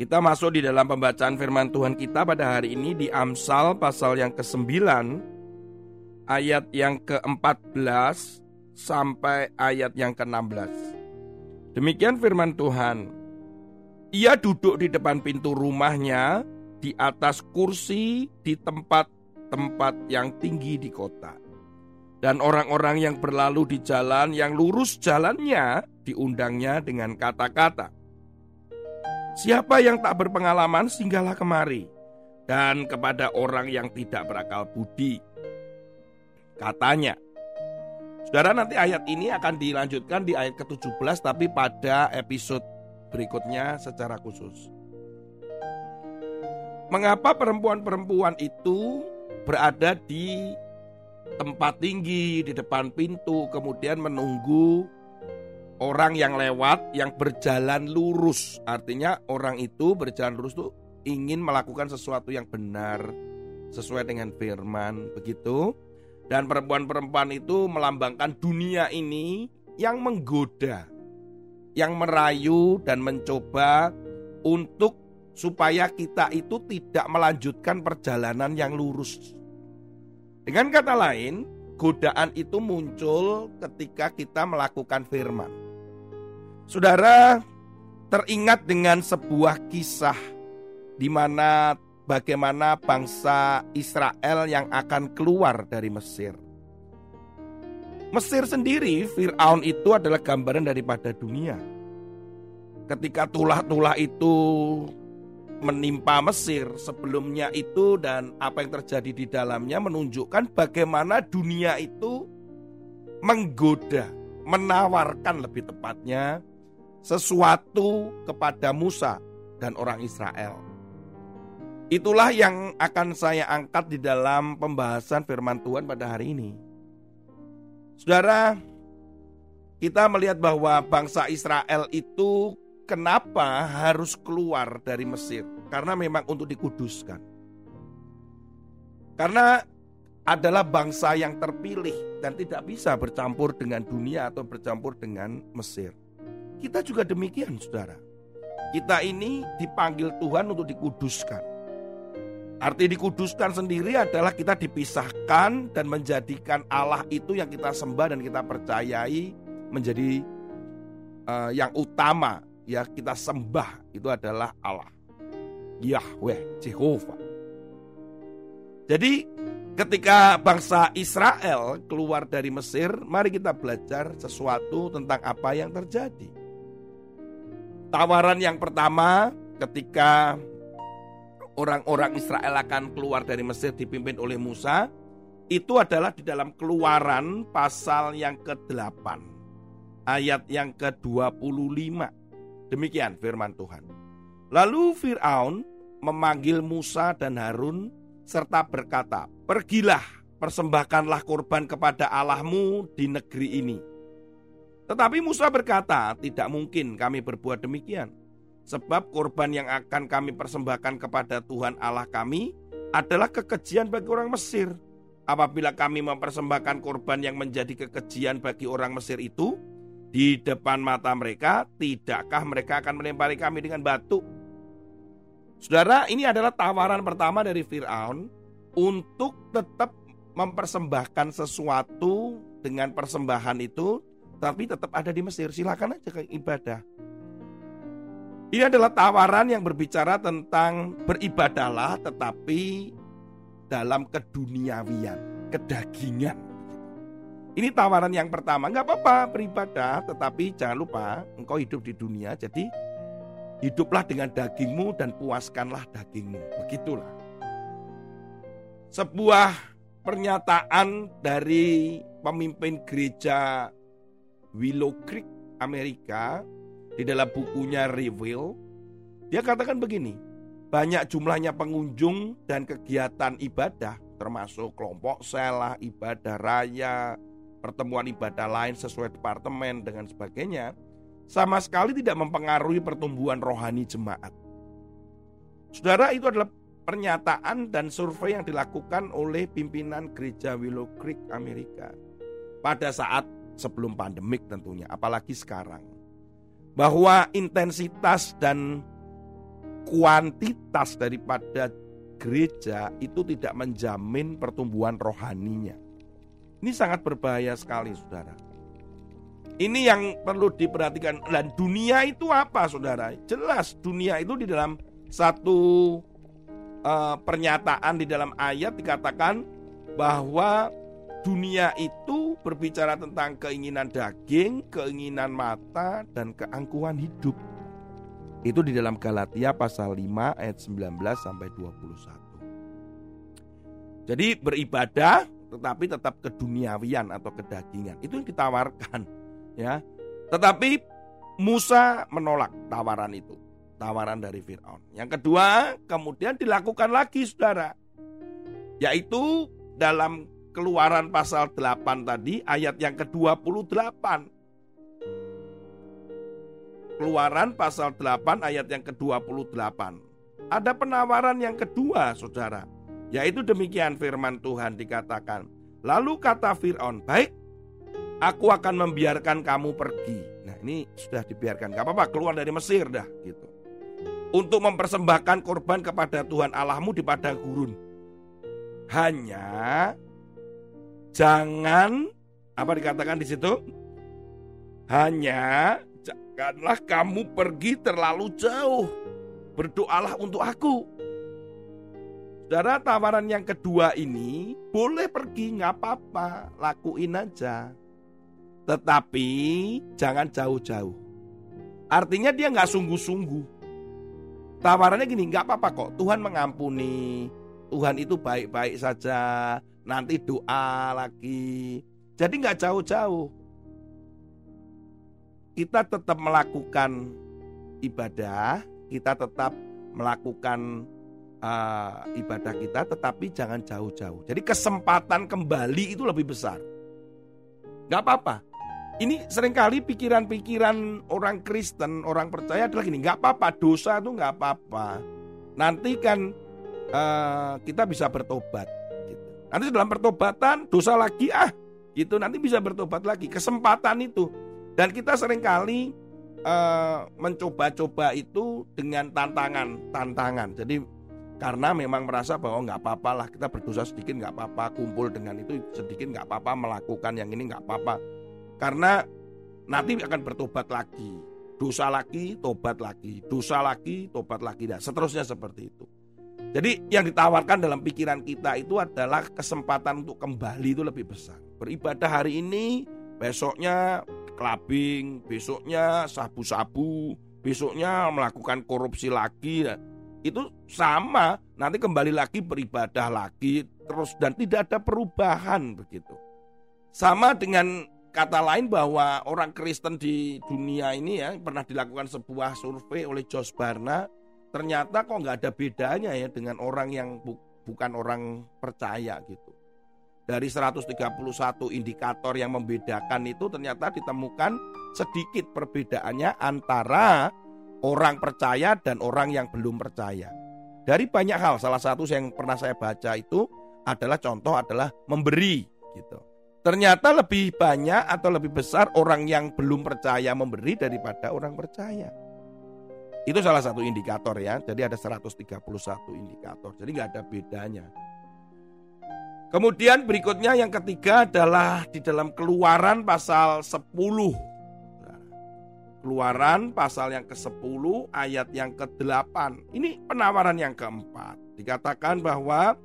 Kita masuk di dalam pembacaan firman Tuhan kita pada hari ini di Amsal pasal yang ke-9 ayat yang ke-14 sampai ayat yang ke-16. Demikian firman Tuhan. Ia duduk di depan pintu rumahnya di atas kursi di tempat-tempat yang tinggi di kota. Dan orang-orang yang berlalu di jalan yang lurus jalannya diundangnya dengan kata-kata Siapa yang tak berpengalaman singgahlah kemari dan kepada orang yang tidak berakal budi. Katanya, Saudara nanti ayat ini akan dilanjutkan di ayat ke-17 tapi pada episode berikutnya secara khusus. Mengapa perempuan-perempuan itu berada di tempat tinggi di depan pintu kemudian menunggu orang yang lewat yang berjalan lurus. Artinya orang itu berjalan lurus itu ingin melakukan sesuatu yang benar sesuai dengan firman begitu. Dan perempuan-perempuan itu melambangkan dunia ini yang menggoda, yang merayu dan mencoba untuk supaya kita itu tidak melanjutkan perjalanan yang lurus. Dengan kata lain, godaan itu muncul ketika kita melakukan firman. Saudara teringat dengan sebuah kisah di mana bagaimana bangsa Israel yang akan keluar dari Mesir. Mesir sendiri, Fir'aun itu adalah gambaran daripada dunia. Ketika tulah-tulah itu menimpa Mesir sebelumnya itu dan apa yang terjadi di dalamnya menunjukkan bagaimana dunia itu menggoda, menawarkan lebih tepatnya sesuatu kepada Musa dan orang Israel. Itulah yang akan saya angkat di dalam pembahasan firman Tuhan pada hari ini. Saudara, kita melihat bahwa bangsa Israel itu kenapa harus keluar dari Mesir? Karena memang untuk dikuduskan. Karena adalah bangsa yang terpilih dan tidak bisa bercampur dengan dunia atau bercampur dengan Mesir. Kita juga demikian saudara. Kita ini dipanggil Tuhan untuk dikuduskan. Arti dikuduskan sendiri adalah kita dipisahkan dan menjadikan Allah itu yang kita sembah dan kita percayai menjadi uh, yang utama ya kita sembah itu adalah Allah. Yahweh, Jehovah. Jadi ketika bangsa Israel keluar dari Mesir, mari kita belajar sesuatu tentang apa yang terjadi. Tawaran yang pertama ketika orang-orang Israel akan keluar dari Mesir dipimpin oleh Musa itu adalah di dalam keluaran pasal yang ke-8 ayat yang ke-25. Demikian firman Tuhan. Lalu Firaun memanggil Musa dan Harun serta berkata, "Pergilah, persembahkanlah korban kepada Allahmu di negeri ini." Tetapi Musa berkata, "Tidak mungkin kami berbuat demikian, sebab korban yang akan kami persembahkan kepada Tuhan Allah kami adalah kekejian bagi orang Mesir. Apabila kami mempersembahkan korban yang menjadi kekejian bagi orang Mesir itu di depan mata mereka, tidakkah mereka akan melempari kami dengan batu?" Saudara, ini adalah tawaran pertama dari Firaun untuk tetap mempersembahkan sesuatu dengan persembahan itu tapi tetap ada di Mesir. Silakan aja ke ibadah. Ini adalah tawaran yang berbicara tentang beribadahlah tetapi dalam keduniawian, kedagingan. Ini tawaran yang pertama, nggak apa-apa beribadah, tetapi jangan lupa engkau hidup di dunia, jadi hiduplah dengan dagingmu dan puaskanlah dagingmu. Begitulah. Sebuah pernyataan dari pemimpin gereja Willow Creek, Amerika, di dalam bukunya Reveal, dia katakan begini, banyak jumlahnya pengunjung dan kegiatan ibadah, termasuk kelompok selah, ibadah raya, pertemuan ibadah lain sesuai departemen dengan sebagainya, sama sekali tidak mempengaruhi pertumbuhan rohani jemaat. Saudara, itu adalah pernyataan dan survei yang dilakukan oleh pimpinan gereja Willow Creek Amerika pada saat sebelum pandemik tentunya, apalagi sekarang. Bahwa intensitas dan kuantitas daripada gereja itu tidak menjamin pertumbuhan rohaninya. Ini sangat berbahaya sekali, saudara. Ini yang perlu diperhatikan. Dan dunia itu apa, saudara? Jelas, dunia itu di dalam satu uh, pernyataan di dalam ayat dikatakan bahwa dunia itu berbicara tentang keinginan daging, keinginan mata, dan keangkuhan hidup. Itu di dalam Galatia pasal 5 ayat 19 sampai 21. Jadi beribadah tetapi tetap keduniawian atau kedagingan. Itu yang ditawarkan ya. Tetapi Musa menolak tawaran itu. Tawaran dari Firaun. Yang kedua, kemudian dilakukan lagi Saudara. Yaitu dalam Keluaran pasal 8 tadi ayat yang ke-28 Keluaran pasal 8 ayat yang ke-28. Ada penawaran yang kedua, Saudara. Yaitu demikian firman Tuhan dikatakan. Lalu kata Fir'aun, baik, aku akan membiarkan kamu pergi. Nah ini sudah dibiarkan, gak apa-apa keluar dari Mesir dah gitu. Untuk mempersembahkan korban kepada Tuhan Allahmu di padang gurun. Hanya jangan apa dikatakan di situ? Hanya Janganlah kamu pergi terlalu jauh. Berdoalah untuk aku. Saudara tawaran yang kedua ini boleh pergi nggak apa-apa, lakuin aja. Tetapi jangan jauh-jauh. Artinya dia nggak sungguh-sungguh. Tawarannya gini, nggak apa-apa kok. Tuhan mengampuni. Tuhan itu baik-baik saja. Nanti doa lagi. Jadi nggak jauh-jauh kita tetap melakukan ibadah, kita tetap melakukan uh, ibadah kita, tetapi jangan jauh-jauh. Jadi kesempatan kembali itu lebih besar. Gak apa-apa. Ini sering kali pikiran-pikiran orang Kristen, orang percaya adalah gini, gak apa-apa, dosa itu gak apa-apa. Nanti kan uh, kita bisa bertobat. Nanti dalam pertobatan dosa lagi ah, gitu. Nanti bisa bertobat lagi. Kesempatan itu. Dan kita sering kali uh, mencoba-coba itu dengan tantangan-tantangan. Jadi karena memang merasa bahwa nggak apa-apa lah kita berdosa sedikit nggak apa-apa kumpul dengan itu sedikit nggak apa-apa melakukan yang ini nggak apa-apa. Karena nanti akan bertobat lagi. Dosa lagi tobat lagi. Dosa lagi tobat lagi. Dan seterusnya seperti itu jadi yang ditawarkan dalam pikiran kita itu adalah kesempatan untuk kembali itu lebih besar beribadah hari ini besoknya clubbing, besoknya sabu-sabu, besoknya melakukan korupsi lagi. Itu sama, nanti kembali lagi beribadah lagi terus dan tidak ada perubahan begitu. Sama dengan kata lain bahwa orang Kristen di dunia ini ya pernah dilakukan sebuah survei oleh Josh Barna, ternyata kok nggak ada bedanya ya dengan orang yang bu bukan orang percaya gitu dari 131 indikator yang membedakan itu ternyata ditemukan sedikit perbedaannya antara orang percaya dan orang yang belum percaya. Dari banyak hal, salah satu yang pernah saya baca itu adalah contoh adalah memberi gitu. Ternyata lebih banyak atau lebih besar orang yang belum percaya memberi daripada orang percaya. Itu salah satu indikator ya. Jadi ada 131 indikator. Jadi nggak ada bedanya. Kemudian berikutnya yang ketiga adalah di dalam keluaran pasal 10. Keluaran pasal yang ke-10 ayat yang ke-8. Ini penawaran yang keempat. Dikatakan bahwa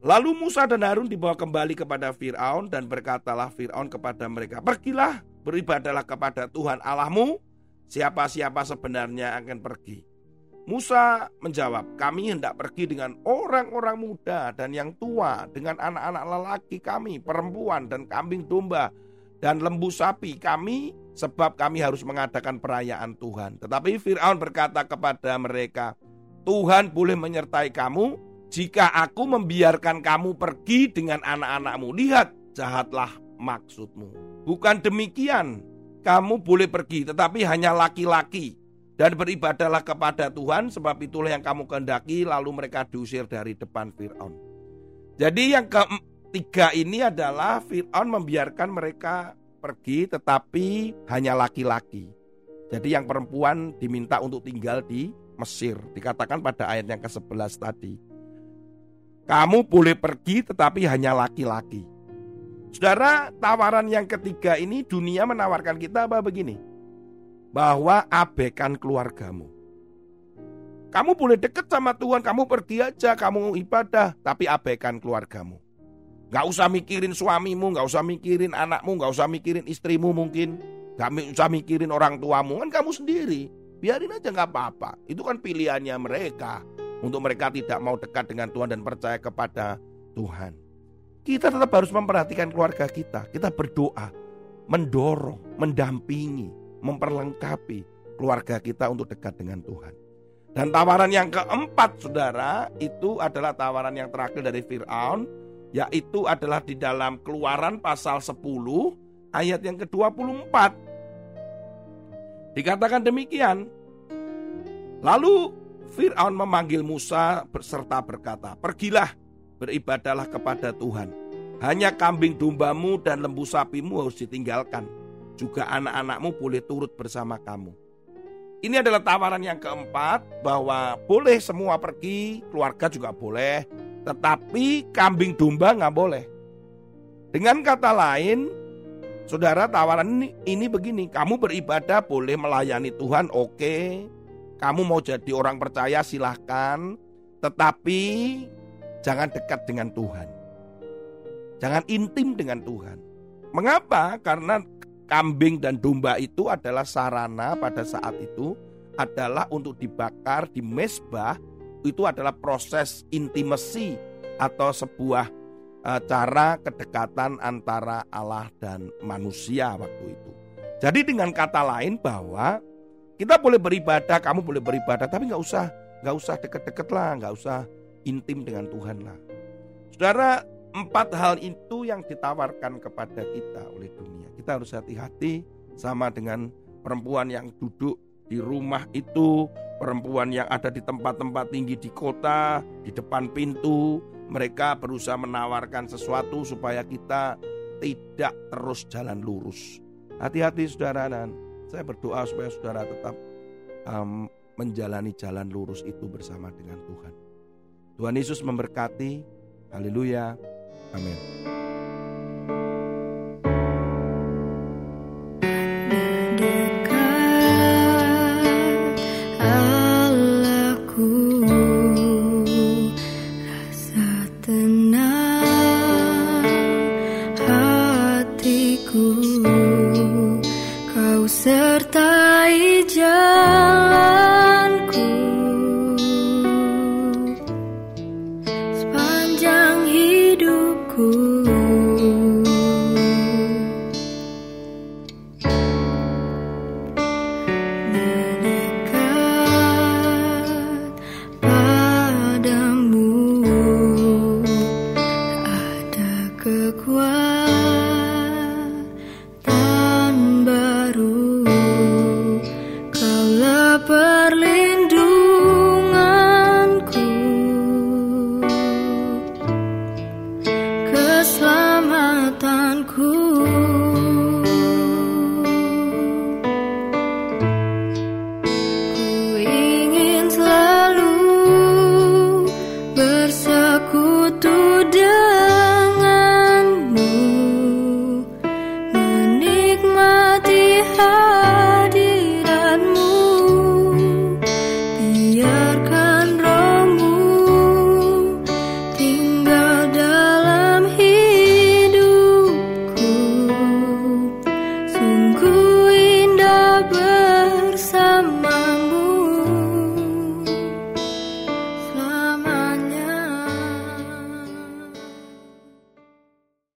Lalu Musa dan Harun dibawa kembali kepada Firaun dan berkatalah Firaun kepada mereka, "Pergilah, beribadalah kepada Tuhan Allahmu. Siapa-siapa sebenarnya akan pergi." Musa menjawab, "Kami hendak pergi dengan orang-orang muda dan yang tua, dengan anak-anak lelaki kami, perempuan dan kambing domba dan lembu sapi kami, sebab kami harus mengadakan perayaan Tuhan." Tetapi Firaun berkata kepada mereka, "Tuhan boleh menyertai kamu jika aku membiarkan kamu pergi dengan anak-anakmu, lihat jahatlah maksudmu. Bukan demikian, kamu boleh pergi, tetapi hanya laki-laki dan beribadahlah kepada Tuhan sebab itulah yang kamu kehendaki lalu mereka diusir dari depan Firaun. Jadi yang ketiga ini adalah Firaun membiarkan mereka pergi tetapi hanya laki-laki. Jadi yang perempuan diminta untuk tinggal di Mesir. Dikatakan pada ayat yang ke-11 tadi. Kamu boleh pergi tetapi hanya laki-laki. Saudara, tawaran yang ketiga ini dunia menawarkan kita apa begini? bahwa abaikan keluargamu. Kamu boleh deket sama Tuhan, kamu pergi aja, kamu ibadah, tapi abaikan keluargamu. Gak usah mikirin suamimu, gak usah mikirin anakmu, gak usah mikirin istrimu mungkin. Gak usah mikirin orang tuamu, kan kamu sendiri. Biarin aja gak apa-apa. Itu kan pilihannya mereka. Untuk mereka tidak mau dekat dengan Tuhan dan percaya kepada Tuhan. Kita tetap harus memperhatikan keluarga kita. Kita berdoa, mendorong, mendampingi, memperlengkapi keluarga kita untuk dekat dengan Tuhan. Dan tawaran yang keempat saudara itu adalah tawaran yang terakhir dari Fir'aun yaitu adalah di dalam keluaran pasal 10 ayat yang ke-24. Dikatakan demikian. Lalu Fir'aun memanggil Musa serta berkata, Pergilah, beribadalah kepada Tuhan. Hanya kambing dombamu dan lembu sapimu harus ditinggalkan juga anak-anakmu boleh turut bersama kamu. Ini adalah tawaran yang keempat bahwa boleh semua pergi, keluarga juga boleh, tetapi kambing domba nggak boleh. Dengan kata lain, saudara tawaran ini, ini begini, kamu beribadah boleh melayani Tuhan, oke. Okay. Kamu mau jadi orang percaya silahkan, tetapi jangan dekat dengan Tuhan. Jangan intim dengan Tuhan. Mengapa? Karena kambing dan domba itu adalah sarana pada saat itu adalah untuk dibakar di mesbah itu adalah proses intimasi atau sebuah e, cara kedekatan antara Allah dan manusia waktu itu. Jadi dengan kata lain bahwa kita boleh beribadah, kamu boleh beribadah, tapi nggak usah nggak usah deket-deket lah, nggak usah intim dengan Tuhan lah. Saudara, Empat hal itu yang ditawarkan kepada kita oleh dunia. Kita harus hati-hati sama dengan perempuan yang duduk di rumah itu, perempuan yang ada di tempat-tempat tinggi di kota, di depan pintu. Mereka berusaha menawarkan sesuatu supaya kita tidak terus jalan lurus. Hati-hati saudara dan saya berdoa supaya saudara tetap um, menjalani jalan lurus itu bersama dengan Tuhan. Tuhan Yesus memberkati. Haleluya. Amin. kekuatan I